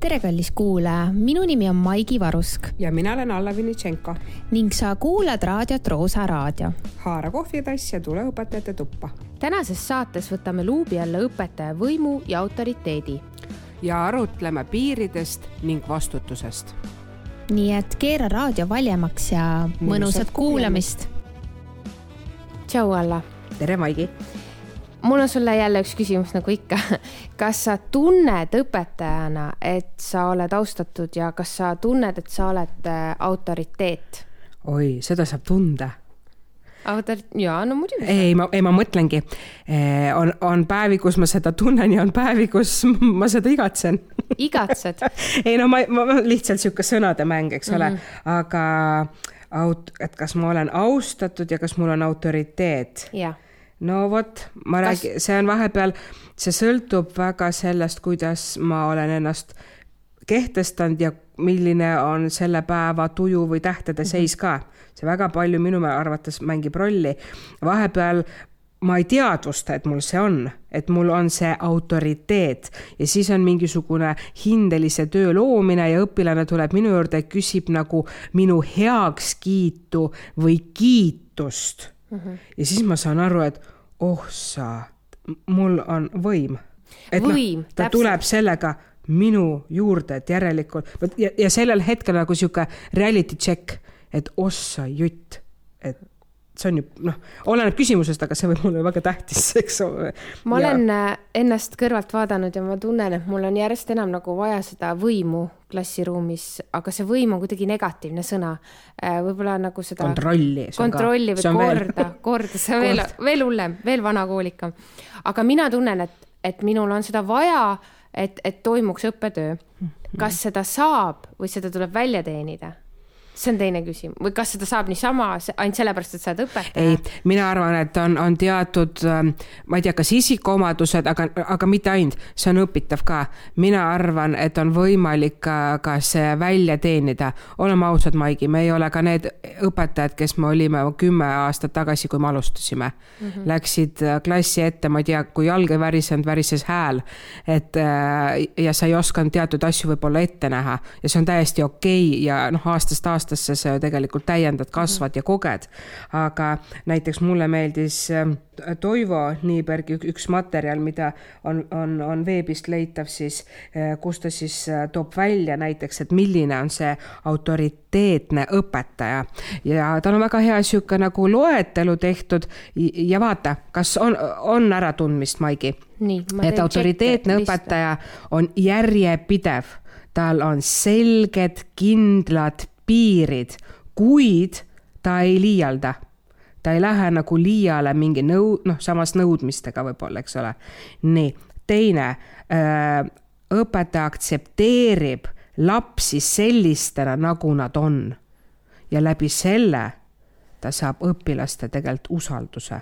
tere, kallis kuulaja, minu nimi on Maigi Varusk ja mina olen Alla Vinitšenko. ning sa kuulad raadiot Roosa Raadio. haara kohvitass ja tule õpetajate tuppa. tänases saates võtame luubi alla õpetaja võimu ja autoriteedi. ja arutleme piiridest ning vastutusest. nii et keera raadio valjemaks ja mõnusat, mõnusat kuulamist. tšau, Alla. tere, Maigi mul on sulle jälle üks küsimus nagu ikka. kas sa tunned õpetajana, et sa oled austatud ja kas sa tunned, et sa oled äh, autoriteet? oi, seda saab tunda. Autorit-, jaa, no muidugi. ei, ma, ei ma mõtlengi, eh, on, on päevi, kus ma seda tunnen ja on päevi, kus ma seda igatsen. igatsed ei no ma, ma lihtsalt sihuke sõnademäng, eks ole mm, -hmm. aga aut-, et kas ma olen austatud ja kas mul on autoriteet. jah no vot, ma Kas... räägin, see on vahepeal, see sõltub väga sellest, kuidas ma olen ennast kehtestanud ja milline on selle päeva tuju või tähtede mhm. seis ka. see väga palju minu arvates mängib rolli. vahepeal ma ei teadvusta, et mul see on, et mul on see autoriteet ja siis on mingisugune hindelise töö loomine ja õpilane tuleb minu juurde, küsib nagu minu heakskiitu või kiitust mm. -hmm. ja siis ma saan aru, et oh sa, mul on võim. et noh, võim, ta täpselt. tuleb sellega minu juurde, et järelikult ja, ja sellel hetkel nagu sihuke reality check, et ossa jutt, et see on ju noh, oleneb küsimusest, aga see võib olla väga tähtis, eks ole. ma ja... olen äh, ennast kõrvalt vaadanud ja ma tunnen, et mul on järjest enam nagu vaja seda võimu klassiruumis, aga see võim on kuidagi negatiivne sõna. Äh, võib-olla nagu seda. kontrolli. kontrolli või korda, korda, see on veel, veel hullem, veel vanakoolikam. aga mina tunnen, et, et minul on seda vaja, et, et toimuks õppetöö. kas seda saab või seda tuleb välja teenida? See on teine küsimus või kas seda saab niisama ainult sellepärast, et sa oled õpetaja? ei, mina arvan, et on, on teatud, ähm, ma ei tea, kas isikuomadused, aga, aga mitte ainult, see on õpitav ka. mina arvan, et on võimalik ka, ka see välja teenida. oleme ausad, Maigi, me ei ole ka need õpetajad, kes me olime kümme aastat tagasi, kui me alustasime mm. -hmm. Läksid äh, klassi ette, ma ei tea, kui jalg ei värisenud, värises hääl. et äh, ja sa ei osanud teatud asju võib-olla ette näha ja see on täiesti okei okay ja noh, aastast aastasse aastasse sa ju tegelikult täiendad, kasvad ja koged. aga näiteks mulle meeldis ähm, Toivo Niibergi üks materjal, mida on, on, on veebist leitav siis, äh, kus ta siis äh, toob välja näiteks, et milline on see autoriteetne õpetaja ja tal on väga hea sihuke nagu loetelu tehtud ja vaata, kas on, on äratundmist, Maigi? et autoriteetne õpetaja on järjepidev tal on selged, kindlad piirid, kuid ta ei liialda. ta ei lähe nagu liiale mingi nõu-, noh, samas nõudmistega võib-olla, eks ole. nii, teine, õpetaja aktsepteerib lapsi sellistena, nagu nad on. ja läbi selle ta saab õpilaste tegelikult usalduse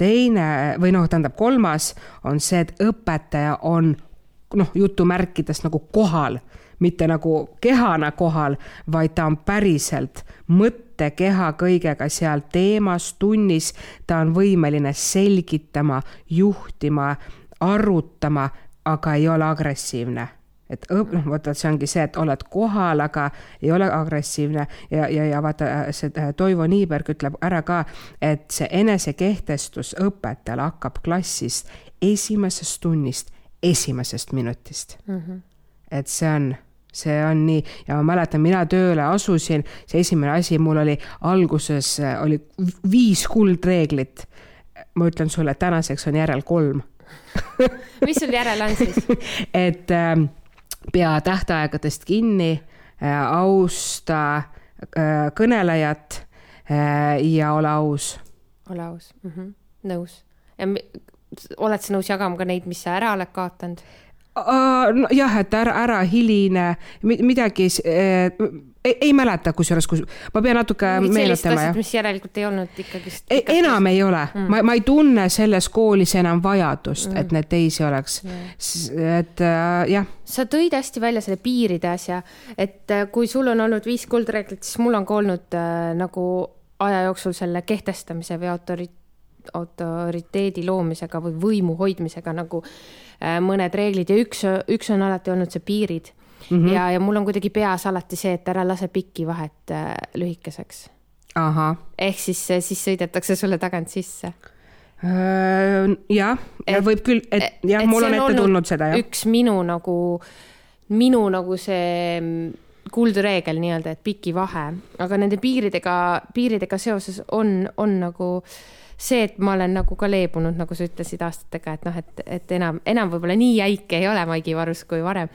teine või noh, tähendab kolmas on see, et õpetaja on noh, jutumärkides nagu kohal mitte nagu kehana kohal, vaid ta on päriselt mõtte, keha, kõigega seal teemas, tunnis. ta on võimeline selgitama, juhtima, arutama, aga ei ole agressiivne et õp-, noh, vaata, see ongi see, et oled kohal, aga ei ole agressiivne ja, ja, ja vaata, see äh, Toivo Niiberg ütleb ära ka, et see enesekehtestus õpetajal hakkab klassist esimesest tunnist, esimesest minutist mm. -hmm. et see on see on nii ja ma mäletan, mina tööle asusin, see esimene asi mul oli alguses oli viis kuldreeglit. ma ütlen sulle, tänaseks on järel kolm mis sul järel on siis et äh, pea tähtaegadest kinni äh,, austa äh, kõnelejat äh, ja ole aus. ole aus mm, -hmm. nõus. oled sa nõus jagama ka neid, mis sa ära oled kaotanud? No jah, et ära, ära hiline, midagi äh, ei, ei mäleta, kusjuures, kus ma pean natuke meenutama. mis järelikult ei olnud ikkagist. E, enam ei ole mm., ma, ma ei tunne selles koolis enam vajadust mm., et neid teisi oleks mm., et äh, jah. sa tõid hästi välja selle piiride asja, et äh, kui sul on olnud viis kuldreeglit, siis mul on ka olnud äh, nagu aja jooksul selle kehtestamise või autori-, autoriteedi loomisega või võimu hoidmisega nagu äh, mõned reeglid ja üks, üks on alati olnud see piirid mm. -hmm. ja, ja mul on kuidagi peas alati see, et ära lase pikki vahet äh, lühikeseks. ehk siis, siis sõidetakse sulle tagant sisse äh,. jah, ja võib küll, et jah, mul on ette tulnud seda, jah. üks minu nagu, minu nagu see kuldreegel nii-öelda, et piki vahe, aga nende piiridega, piiridega seoses on, on nagu see, et ma olen nagu ka leebunud, nagu sa ütlesid aastatega, et noh, et, et enam, enam võib-olla nii jäik ei ole Maigi Varus kui varem.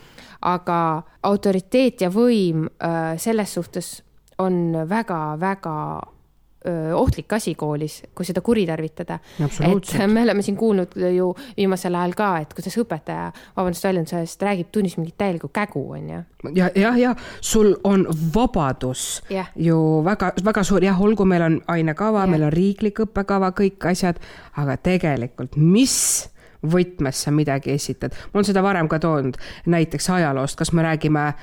aga autoriteet ja võim äh, selles suhtes on väga-väga ohtlik asi koolis, kui seda kuritarvitada. et me oleme siin kuulnud ju viimasel ajal ka, et kuidas õpetaja, vabandust väljenduse eest, räägib tunnis mingit täielikku kägu, on ju. ja, jah, ja sul on vabadus yeah. ju väga-väga suur, jah, olgu, meil on ainekava yeah., meil on riiklik õppekava, kõik asjad, aga tegelikult, mis võtmes sa midagi esitad. ma olen seda varem ka toonud, näiteks ajaloost, kas me räägime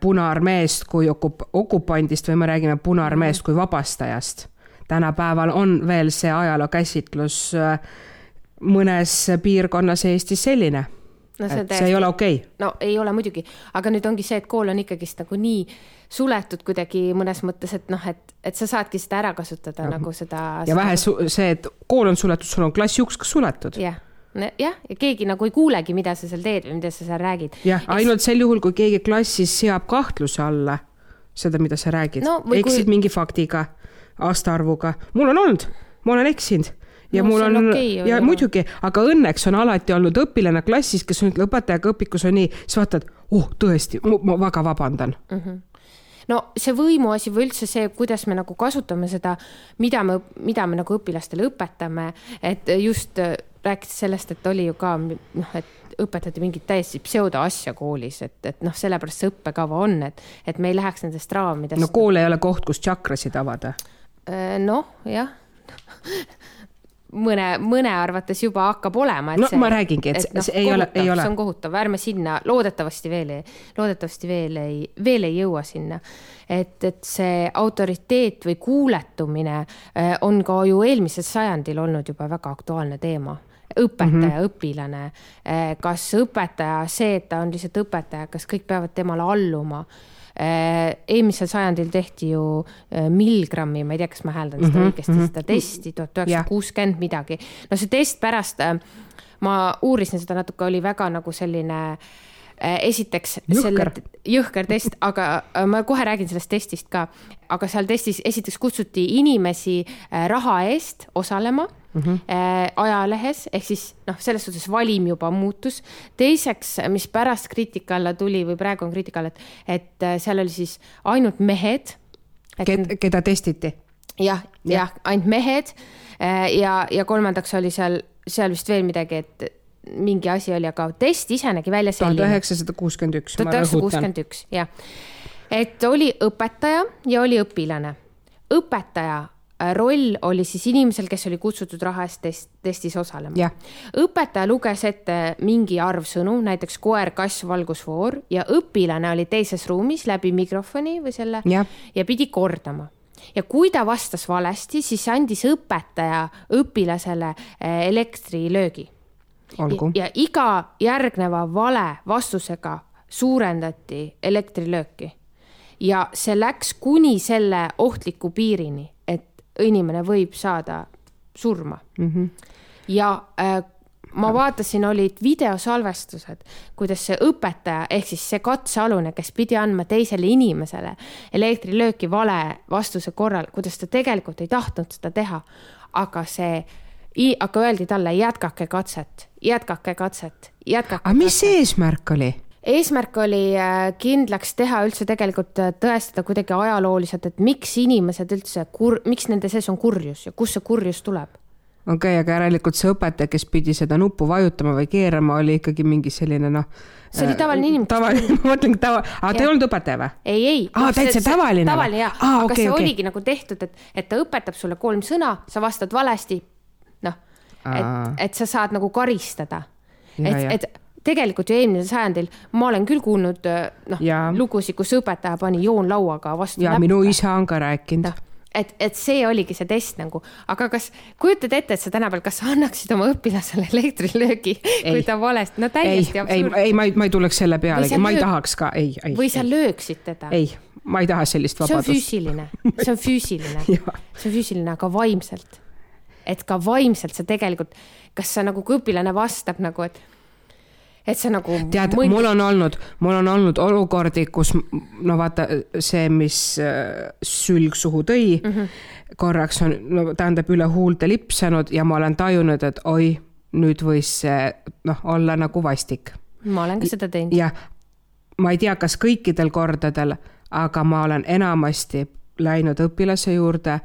Punaarmeest kui okup-, okupandist või me räägime Punaarmeest kui vabastajast tänapäeval on veel see ajalookäsitlus äh, mõnes piirkonnas Eestis selline no,. täiesti, see ei ole okei okay.. no ei ole muidugi, aga nüüd ongi see, et kool on ikkagist nagu nii suletud kuidagi mõnes mõttes, et noh, et, et sa saadki seda ära kasutada ja. nagu seda. ja vähe see, et kool on suletud, sul on klassi uks suletud. jah jah, ja keegi nagu ei kuulegi, mida sa seal teed või mida sa seal räägid. jah, ainult sel juhul, kui keegi klassis seab kahtluse alla seda, mida sa räägid no,, eksid kui... mingi faktiga aastaarvuga, mul on olnud, ma olen eksinud ja no, mul on, okay, ja ole. muidugi, aga õnneks on alati olnud õpilane klassis, kes on õpetajaga õpikus on nii, siis vaatad, oh tõesti, ma väga vabandan mm. -hmm no see võimuasi või üldse see, kuidas me nagu kasutame seda, mida me, mida me nagu õpilastele õpetame, et just äh, rääkides sellest, et oli ju ka noh, et õpetati mingit täiesti pseudoasja koolis, et, et noh, sellepärast see õppekava on, et, et me ei läheks nendest raamidest. no kool ei ole koht, kus tšakrasid avada noh, jah mõne, mõne arvates juba hakkab olema. no see, ma räägingi, et, et no, see ei kohutav, ole, ei ole. see on kohutav, ärme sinna, loodetavasti veel ei, loodetavasti veel ei, veel ei jõua sinna. et, et see autoriteet või kuuletumine äh, on ka ju eelmisel sajandil olnud juba väga aktuaalne teema õpetaja mm, -hmm. õpilane. Äh, kas õpetaja, see, et ta on lihtsalt õpetaja, kas kõik peavad temale alluma Äh, eelmisel sajandil tehti ju äh, Milgrammi, ma ei tea, kas ma hääldan seda mm -hmm, õigesti mm, -hmm. seda testi, tuhat üheksasada kuuskümmend midagi. no see test pärast, äh, ma uurisin seda natuke, oli väga nagu selline esiteks jõhker. jõhker test, aga ma kohe räägin sellest testist ka, aga seal testis esiteks kutsuti inimesi raha eest osalema mm -hmm. ajalehes, ehk siis noh, selles suhtes valim juba muutus. teiseks, mis pärast kriitika alla tuli või praegu on kriitika all, et, et äh, seal oli siis ainult mehed. Ked, keda testiti? jah, jah, ainult mehed äh, ja, ja kolmandaks oli seal, seal vist veel midagi, et mingi asi oli, aga test ise nägi välja selline. tuhat üheksasada kuuskümmend üks. tuhat üheksasada kuuskümmend üks, jah. et oli õpetaja ja oli õpilane. õpetaja roll oli siis inimesel, kes oli kutsutud raha eest test, testis osalema. õpetaja luges ette mingi arv sõnu, näiteks koer, kass, valgusfoor ja õpilane oli teises ruumis läbi mikrofoni või selle ja, ja pidi kordama. Ja kui ta vastas valesti, siis andis õpetaja õpilasele äh, elektrilöögi. Ja, ja iga järgneva vale vastusega suurendati elektrilööki. Ja see läks kuni selle ohtliku piirini, inimene võib saada surma mm. -hmm. ja äh, ma vaatasin, olid videosalvestused, kuidas see õpetaja ehk siis see katsealune, kes pidi andma teisele inimesele elektrilööki vale vastuse korral, kuidas ta tegelikult ei tahtnud seda teha. aga see, aga öeldi talle jätkake katset, jätkake katset, jätkake. aga mis see eesmärk oli? Eesmärk oli äh, kindlaks teha üldse tegelikult äh, tõestada kuidagi ajalooliselt, et miks inimesed üldse kur-, miks nende sees on kurjus ja kust see kurjus tuleb okei okay,, aga järelikult see õpetaja, kes pidi seda nuppu vajutama või keerama, oli ikkagi mingi selline noh. see oli tavaline inimene. tavaline, ma mõtlengi tava, aa ta ei olnud õpetaja või? ei, ei. aa, täitsa tavaline. tavaline jaa, aga okay, see okay. oligi nagu tehtud, et, et ta õpetab sulle kolm sõna, sa vastad valesti. noh, et, et sa saad nagu karistada. et, et tegelikult ju eelmisel sajandil ma olen küll kuulnud noh, lugusid, kus õpetaja pani joonlauaga vastu. ja näppe. minu isa on ka rääkinud. et, et see oligi see test nagu, aga kas kujutad ette, et sa tänapäeval, kas sa annaksid oma õpilasele elektrilöögi, kui ta valesti, no täiesti absurd. ei, ei, ma ei, ma ei tuleks selle pealegi, ma ei tahaks ka, ei, ei. või sa ei. lööksid teda. ei, ma ei taha sellist vabadust. see on füüsiline, see on füüsiline see on füüsiline, aga vaimselt. et ka vaimselt sa tegelikult, kas sa nagu, kui õpilane vastab nagu, et et sa nagu. tead mõid..., mul on olnud, mul on olnud olukordi, kus no vaata see, mis äh, sülg suhu tõi mm, -hmm. korraks on, no tähendab üle huulte lipsanud ja ma olen tajunud, et oi, nüüd võis see noh, olla nagu vastik. ma olen ka seda teinud. jah, ma ei tea, kas kõikidel kordadel, aga ma olen enamasti läinud õpilase juurde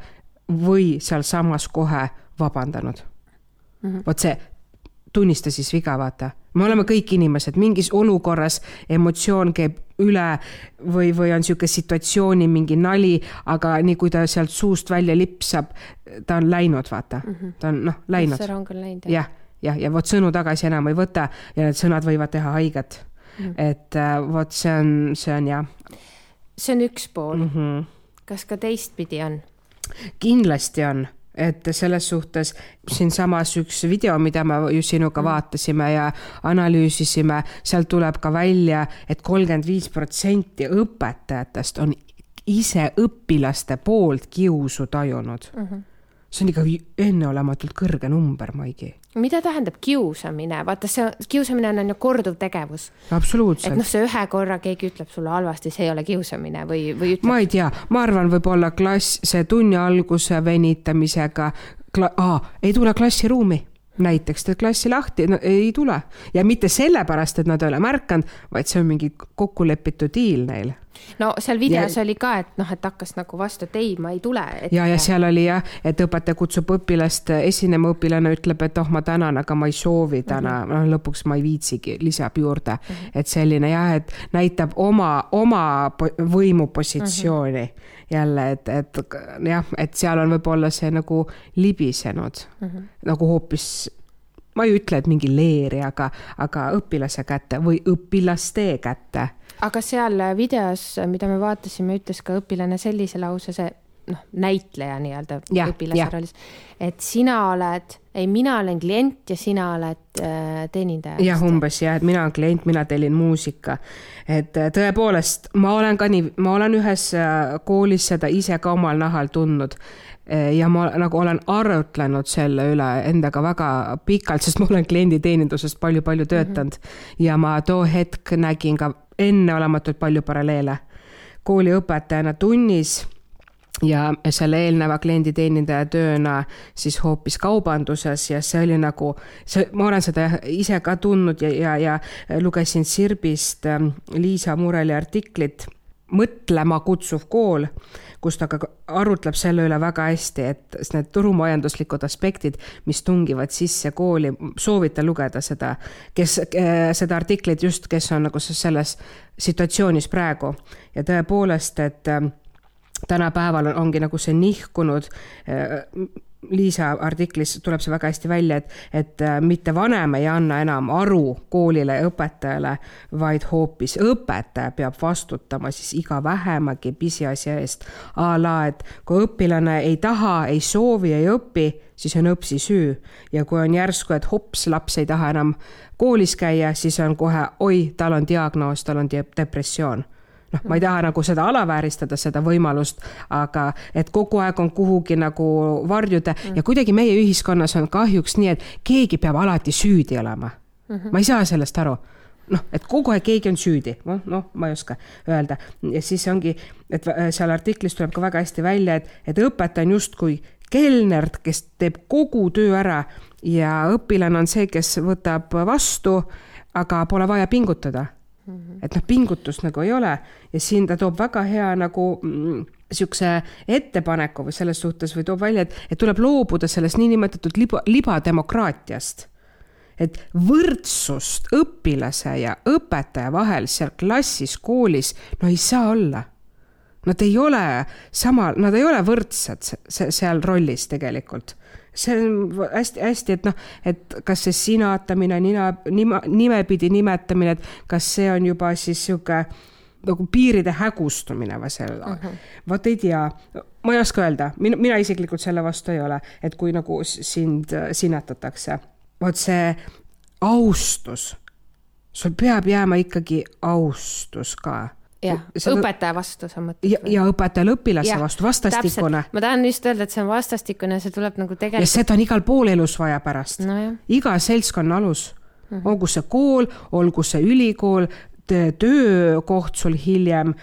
või sealsamas kohe vabandanud mm -hmm.. vot see tunnista siis viga, vaata. Me oleme kõik inimesed, mingis olukorras emotsioon käib üle või, või on niisugune situatsiooni mingi nali, aga nii kui ta sealt suust välja lipsab, ta on läinud, vaata mm, -hmm. ta on noh, läinud. rong on läinud, jah. jah, jah, ja vot sõnu tagasi enam ei võta ja need sõnad võivad teha haiget mm. -hmm. et äh, vot see on, see on jah. see on üks pool mm. -hmm. kas ka teistpidi on? kindlasti on et selles suhtes siinsamas üks video, mida me ju sinuga mm. vaatasime ja analüüsisime, sealt tuleb ka välja et, et kolmkümmend viis protsenti õpetajatest on ise õpilaste poolt kiusu tajunud mm. -hmm see on ikka enneolematult kõrge number, Maigi. mida tähendab kiusamine, vaata see kiusamine on, ju korduv tegevus. absoluutselt. et noh, see ühe korra keegi ütleb sulle halvasti, see ei ole kiusamine või, või ütleb. ma ei tea, ma arvan, võib-olla klass, see tunni alguse venitamisega, aa, ei tule klassiruumi näiteks teed klassi lahti, no ei tule ja mitte sellepärast, et nad ei ole märganud, vaid see on mingi kokkulepitud diil neil no seal videos ja, oli ka, et noh, et hakkas nagu vastu, et ei, ma ei tule et.... ja, ja seal oli jah, et õpetaja kutsub õpilast esinema, õpilane ütleb, et oh, ma tänan, aga ma ei soovi täna mm, -hmm. noh lõpuks ma ei viitsigi, lisab juurde mm, -hmm. et selline jah, et näitab oma, oma võimupositsiooni mm -hmm. jälle, et, et jah, et seal on võib-olla see nagu libisenud mm -hmm. nagu hoopis ma ei ütle, et mingi leeri, aga, aga õpilase kätte või õpilaste kätte aga seal videos, mida me vaatasime, ütles ka õpilane sellise lause, see noh, näitleja nii-öelda õpilase rollis, et sina oled, ei, mina olen klient ja sina oled äh, teenindaja. jah, umbes jah, et mina olen klient, mina tellin muusika. et äh, tõepoolest, ma olen ka nii, ma olen ühes äh, koolis seda ise ka omal nahal tundnud äh, ja ma nagu olen arutlenud selle üle endaga väga pikalt, sest ma olen klienditeenindusest palju-palju töötanud mm -hmm. ja ma too hetk nägin ka enneolematult palju paralleele. kooliõpetajana tunnis ja selle eelneva klienditeenindaja tööna siis hoopis kaubanduses ja see oli nagu, see, ma olen seda ise ka tundnud ja, ja, ja lugesin Sirbist ähm, Liisa Mureli artiklit Mõtlema kutsuv kool kus ta ka arutleb selle üle väga hästi, et need turumajanduslikud aspektid, mis tungivad sisse kooli, soovitan lugeda seda, kes, seda artiklit just, kes on nagu selles situatsioonis praegu. Ja tõepoolest, et ähm, tänapäeval ongi nagu see nihkunud äh, Liisa artiklis tuleb see väga hästi välja, et, et äh, mitte vanem ei anna enam aru koolile ja õpetajale, vaid hoopis õpetaja peab vastutama siis iga vähemagi pisiasja eest. a la, et kui õpilane ei taha, ei soovi, ei õpi, siis on õpsi süü ja kui on järsku, et hops, laps ei taha enam koolis käia, siis on kohe oi, tal on diagnoos, tal on depressioon noh, ma ei taha nagu seda alavääristada, seda võimalust, aga et kogu aeg on kuhugi nagu varjuda mm. ja kuidagi meie ühiskonnas on kahjuks nii, et keegi peab alati süüdi olema. -hmm. ma ei saa sellest aru noh, et kogu aeg keegi on süüdi, noh, noh, ma ei oska öelda ja siis ongi, et seal artiklis tuleb ka väga hästi välja, et, et õpetaja on justkui kelner, kes teeb kogu töö ära ja õpilane on see, kes võtab vastu, aga pole vaja pingutada. Et noh, pingutust nagu ei ole ja siin ta toob väga hea nagu mm, sihukese ettepaneku või selles suhtes või toob välja, et, et tuleb loobuda sellest niinimetatud liba, libademokraatiast. et võrdsust õpilase ja õpetaja vahel seal klassis, koolis, no ei saa olla. Nad ei ole sama, nad ei ole võrdsed seal rollis tegelikult. See on hästi-hästi, et noh, et kas see sinatamine, nina, nima, nimepidi nimetamine, et kas see on juba siis sihuke nagu piiride hägustumine või selle uh -huh., vot ei tea. ma ei oska öelda, mina, mina isiklikult selle vastu ei ole, et kui nagu sind äh, sinetatakse, vot see austus, sul peab jääma ikkagi austus ka jah, õpetaja vastu sa mõtled. ja, ja õpetajal õpilase ja, vastu, vastastikune. ma tahan just öelda, et see on vastastikune, see tuleb nagu tegelikult. ja seda on igal pool elus vaja pärast no,. iga seltskonna alus mm, -hmm. olgu see kool, olgu see ülikool, töökoht sul hiljem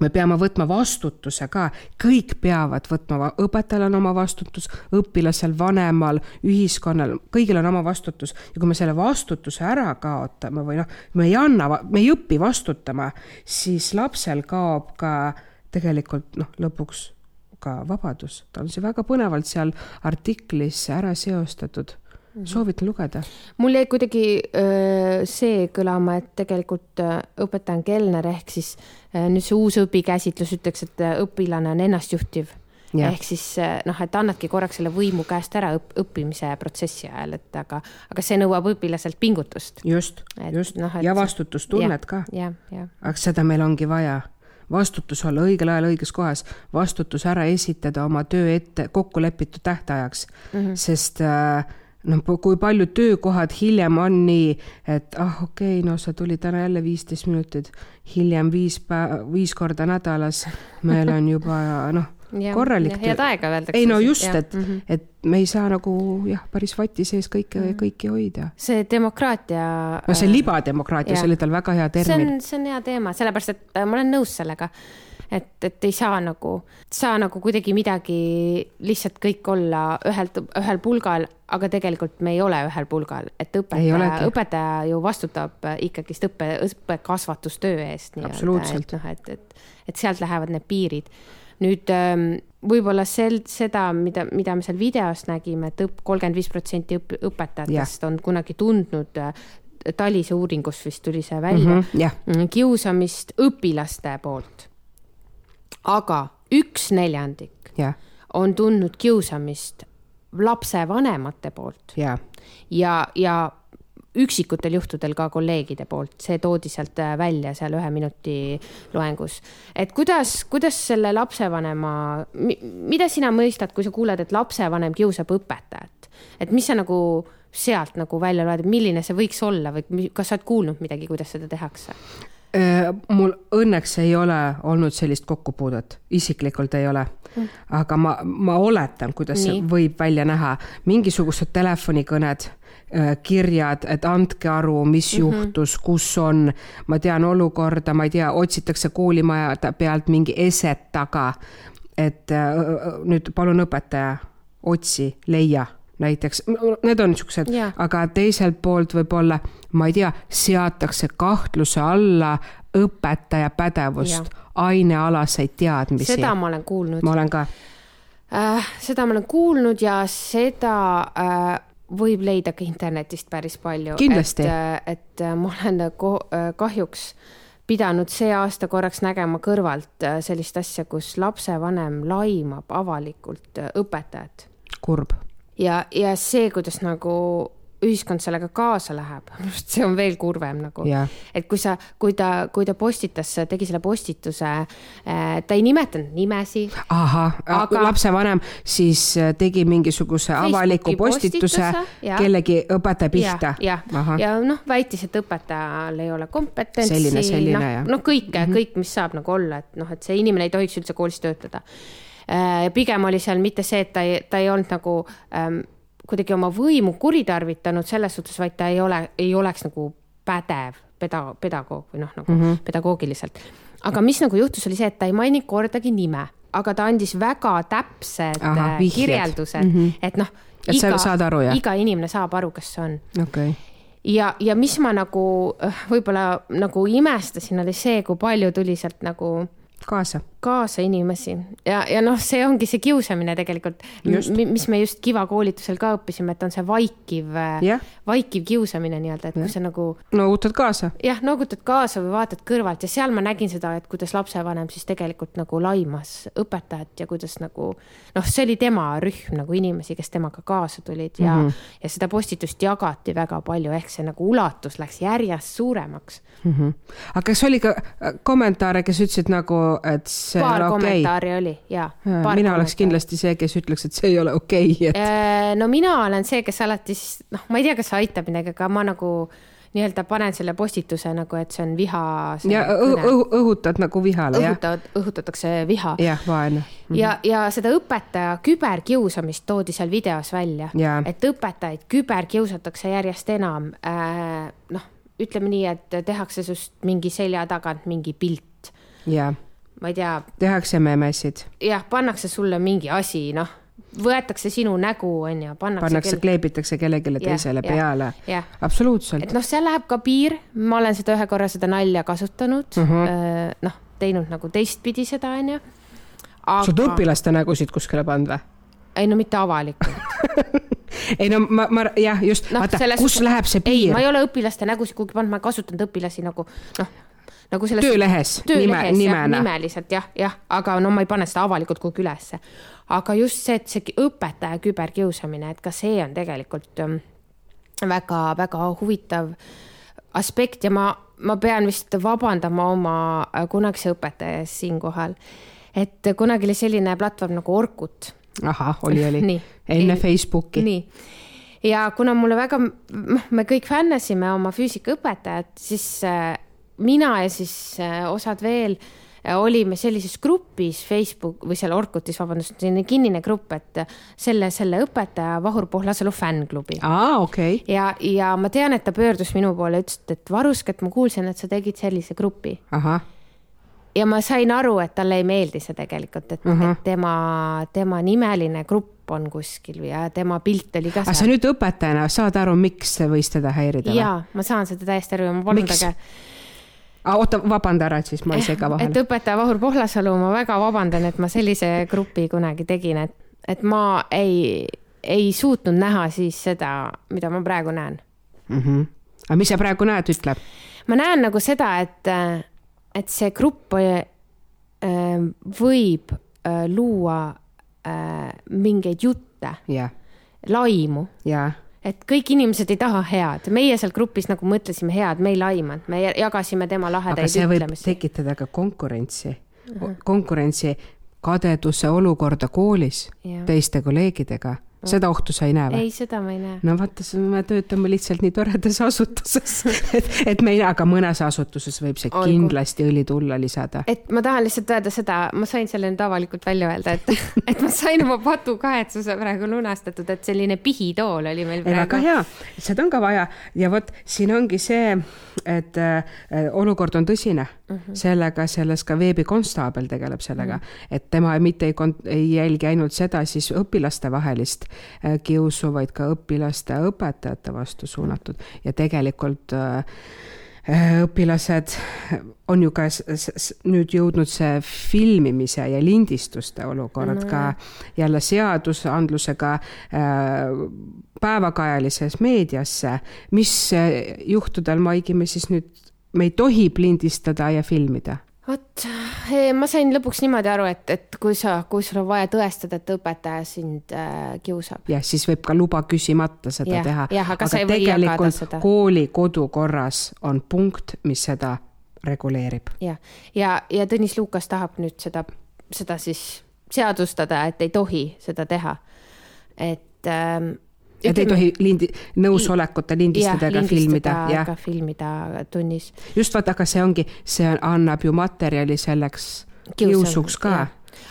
me peame võtma vastutuse ka, kõik peavad võtma, õpetajal on oma vastutus, õpilasel, vanemal, ühiskonnal, kõigil on oma vastutus. Ja kui me selle vastutuse ära kaotame või noh, me ei anna, me ei õpi vastutama, siis lapsel kaob ka tegelikult noh, lõpuks ka vabadus, ta on see väga põnevalt seal artiklis ära seostatud Mhm. soovitan lugeda. mul jäi kuidagi öö, see kõlama, et tegelikult õpetaja on kelner ehk siis nüüd see uus õpikäsitlus ütleks, et õpilane on ennastjuhtiv. ehk siis noh, et annadki korraks selle võimu käest ära õp õppimise protsessi ajal, et aga, aga see nõuab õpilaselt pingutust. just, just no, ja vastutustunnet ka. aga seda meil ongi vaja vastutus olla õigel ajal õiges kohas, vastutus ära esitada oma töö ette kokku lepitud tähtajaks mm, -hmm. sest äh, noh, kui paljud töökohad hiljem on nii, et ah, okei okay,, no sa tulid täna jälle viisteist minutit, hiljem viis päeva, viis korda nädalas, meil on juba noh, korralik. head aega öeldakse. ei no just, et mm, -hmm. et me ei saa nagu jah, päris vati sees kõike mm, -hmm. kõiki hoida. see demokraatia. no see libademokraatia, see oli tal väga hea termin. see on, see on hea teema, sellepärast et äh, ma olen nõus sellega et, et ei saa nagu, saa nagu kuidagi midagi lihtsalt kõik olla ühelt, ühel pulgal, aga tegelikult me ei ole ühel pulgal, et õpetaja, õpetaja ju vastutab ikkagist õppe, õppekasvatustöö eest. absoluutselt. noh, et, et, et sealt lähevad need piirid. nüüd ähm, võib-olla sel, seda, mida, mida me seal videos nägime, et õpp, kolmkümmend viis protsenti õpetajatest ja. on kunagi tundnud äh, Talise uuringust vist tuli see välja mm, -hmm, yeah. kiusamist õpilaste poolt aga üks neljandik yeah. on tundnud kiusamist lapsevanemate poolt yeah. ja, ja üksikutel juhtudel ka kolleegide poolt, see toodi sealt äh, välja seal ühe minuti loengus. et kuidas, kuidas selle lapsevanema, mida sina mõistad, kui sa kuuled, et lapsevanem kiusab õpetajat, et mis sa nagu sealt nagu välja loed, milline see võiks olla või kas sa oled kuulnud midagi, kuidas seda tehakse? Äh, mul õnneks ei ole olnud sellist kokkupuudet, isiklikult ei ole. Mm. aga ma, ma oletan, kuidas Nii. see võib välja näha, mingisugused telefonikõned, äh, kirjad, et andke aru, mis mm -hmm. juhtus, kus on, ma tean olukorda, ma ei tea, otsitakse koolimaja pealt mingi eset taga. et äh, nüüd palun õpetaja, otsi, leia näiteks, need on niisugused, aga teiselt poolt võib-olla, ma ei tea, seatakse kahtluse alla õpetaja pädevust, ainealaseid teadmisi. seda ma olen kuulnud. ma olen ka äh,. seda ma olen kuulnud ja seda äh, võib leida ka internetist päris palju. kindlasti. et, äh, et äh, ma olen äh, kahjuks pidanud see aasta korraks nägema kõrvalt sellist asja, kus lapsevanem laimab avalikult õpetajat. kurb ja, ja see, kuidas nagu ühiskond sellega kaasa läheb, minu arust see on veel kurvem nagu yeah.. et kui sa, kui ta, kui ta postitas, tegi selle postituse, äh, ta ei nimetanud nimesi. ahah aga..., lapsevanem siis äh, tegi mingisuguse avaliku postituse, postituse kellegi õpetaja pihta. jah, ja, ja, ja noh, väitis, et õpetajal ei ole kompetentsi. noh, noh, kõike mm, -hmm. kõik, mis saab nagu olla, et noh, et see inimene ei tohiks üldse koolis töötada Äh, pigem oli seal mitte see, et ta ei, ta ei olnud nagu ähm, kuidagi oma võimu kuritarvitanud selles suhtes, vaid ta ei ole, ei oleks nagu pädev peda-, pedagoog või noh, nagu mm -hmm. pedagoogiliselt. aga mis nagu juhtus, oli see, et ta ei maininud kordagi nime, aga ta andis väga täpsed Aha, äh, kirjeldused mm, -hmm. et noh. iga, iga inimene saab aru, kes see on. okei okay ja, ja mis ma nagu äh, võib-olla nagu imestasin, oli see, kui palju tuli sealt nagu kaasa. Kaasa inimesi ja, ja noh, see ongi see kiusamine tegelikult, mis me just Kiva koolitusel ka õppisime, et on see vaikiv yeah., vaikiv kiusamine nii-öelda, et yeah. kui sa nagu. noogutad kaasa. jah, noogutad kaasa või vaatad kõrvalt ja seal ma nägin seda, et kuidas lapsevanem siis tegelikult nagu laimas õpetajat ja kuidas nagu noh, see oli tema rühm nagu inimesi, kes temaga kaasa tulid ja mm, -hmm. ja seda postitust jagati väga palju, ehk see nagu ulatus läks järjest suuremaks mm. -hmm. aga kas oli ka äh, kommentaare, kes ütlesid nagu, et see paar ei ole okei okay. kommentaari oli ja. mina oleks kindlasti see, kes ütleks, et see ei ole okei okay,, et. Äh, no mina olen see, kes alati siis noh, ma ei tea, kas see aitab midagi, aga ma nagu nii-öelda panen selle postituse nagu, et see on viha. ja õhu, õhutad nagu vihale, jah? õhutad, õhutatakse viha. jah, vaenu mm. -hmm. ja, ja seda õpetaja küberkiusamist toodi seal videos välja, et õpetajaid küberkiusatakse järjest enam äh,. noh, ütleme nii, et tehakse sinust mingi selja tagant mingi pilt. Ma ei tea. tehakse memesid. jah, pannakse sulle mingi asi, noh võetakse sinu nägu, on ju, pannakse, pannakse kel..., kleebitakse kellelegi teisele ja, peale. absoluutselt. et noh, seal läheb ka piir, ma olen seda ühe korra seda nalja kasutanud uh, mhm. -huh. noh, teinud nagu teistpidi seda, on ju. Aga... sa oled õpilaste nägusid kuskile pannud või? ei no mitte avalikult ei no ma, ma jah, just no,, vaata, kus läheb see piir? ma ei ole õpilaste nägusid kuhugi pannud, ma olen kasutanud õpilasi nagu noh nagu selles. töölehes, töölehes nime, nimena. nimeliselt jah, jah, aga no ma ei pane seda avalikult kuhugi ülesse aga just see, et see õpetaja küberkiusamine, et ka see on tegelikult väga-väga ähm, huvitav aspekt ja ma, ma pean vist vabandama oma äh, kunagise õpetaja ees siinkohal. et kunagi oli selline platvorm nagu Orkut. ahah, oli, oli. enne Facebooki. nii ja kuna mulle väga, noh, me kõik fännasime oma füüsikaõpetajat, siis äh, mina ja siis äh, osad veel äh, olime sellises grupis Facebook või seal Orkutis, vabandust, selline kinnine grupp, et selle, selle õpetaja Vahur Pohlasalu fännklubi. aa, okei okay.. ja, ja ma tean, et ta pöördus minu poole, ütles, et Varusk, et ma kuulsin, et sa tegid sellise grupi. ja ma sain aru, et talle ei meeldi see tegelikult, et, et tema, tema nimeline grupp on kuskil ja tema pilt oli ka seal. sa nüüd õpetajana saad aru, miks see võis teda häirida? jaa, ma saan seda täiesti aru ja ma palun ta ah,. Oota, vabanda ära, siis ma ei sega vahele. et õpetaja Vahur Pohlasalu, ma väga vabandan, et ma sellise grupi kunagi tegin, et, et ma ei, ei suutnud näha siis seda, mida ma praegu näen mm. -hmm. aga mis sa praegu näed, ütle? ma näen nagu seda, et, et see grupp äh, võib äh, luua mingeid jutte yeah., laimu yeah et kõik inimesed ei taha head, meie seal grupis nagu mõtlesime head, me ei laimanud, me jagasime tema lahedaid ütlemisi. tekitada ka konkurentsi uh, -huh. konkurentsi, kadeduse olukorda koolis ja. teiste kolleegidega seda ohtu sa ei näe või? ei, seda ma ei näe. no vaata, me töötame lihtsalt nii toredas asutuses et, et me ei näe, aga mõnes asutuses võib see Olgu. kindlasti õli tulla lisada. et ma tahan lihtsalt öelda seda, ma sain selle nüüd avalikult välja öelda, et, et ma sain oma patukahetsuse praegu lunastatud, et selline pihitool oli meil praegu. väga hea, seda on ka vaja ja vot siin ongi see, et äh, olukord on tõsine mm. -hmm. sellega, selles ka veebikonstaabel tegeleb sellega mm, -hmm. et tema mitte ei, ei jälgi ainult seda siis õpilaste vahelist Äh, kiusu, vaid ka õpilaste ja õpetajate vastu suunatud ja tegelikult äh, äh, õpilased on ju ka nüüd jõudnud see filmimise ja lindistuste olukord no, ka jälle seadusandlusega päevakajalises meediasse. mis juhtudel, Maigi, me siis nüüd, me ei tohi lindistada ja filmida? vot, ma sain lõpuks niimoodi aru, et, et kui sa, kui sul on vaja tõestada, et õpetaja sind äh, kiusab. jah, siis võib ka luba küsimata seda ja, teha. jah, aga, aga sa ei või jagada seda. kooli kodukorras on punkt, mis seda reguleerib. jah, ja, ja, ja Tõnis Lukas tahab nüüd seda, seda siis seadustada, et ei tohi seda teha. et ähm, et ei tohi lindi, nõusolekut lindistada ega filmida. ega filmida tunnis. just vaata, aga see ongi, see annab ju materjali selleks kiusuks ka.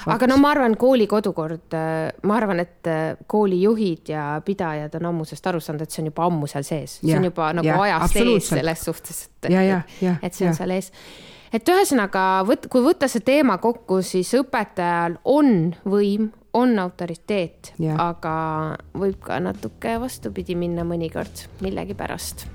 aga no ma arvan, kooli kodukord, ma arvan, et äh, koolijuhid ja pidajad on ammusest aru saanud, et see on juba ammu seal sees, see on juba nagu ja, ajast ees selles suhtes, et, et, et see on ja. seal ees et ühesõnaga, võt-, kui võtta see teema kokku, siis õpetajal on võim, on autoriteet, aga võib ka natuke vastupidi minna mõnikord millegipärast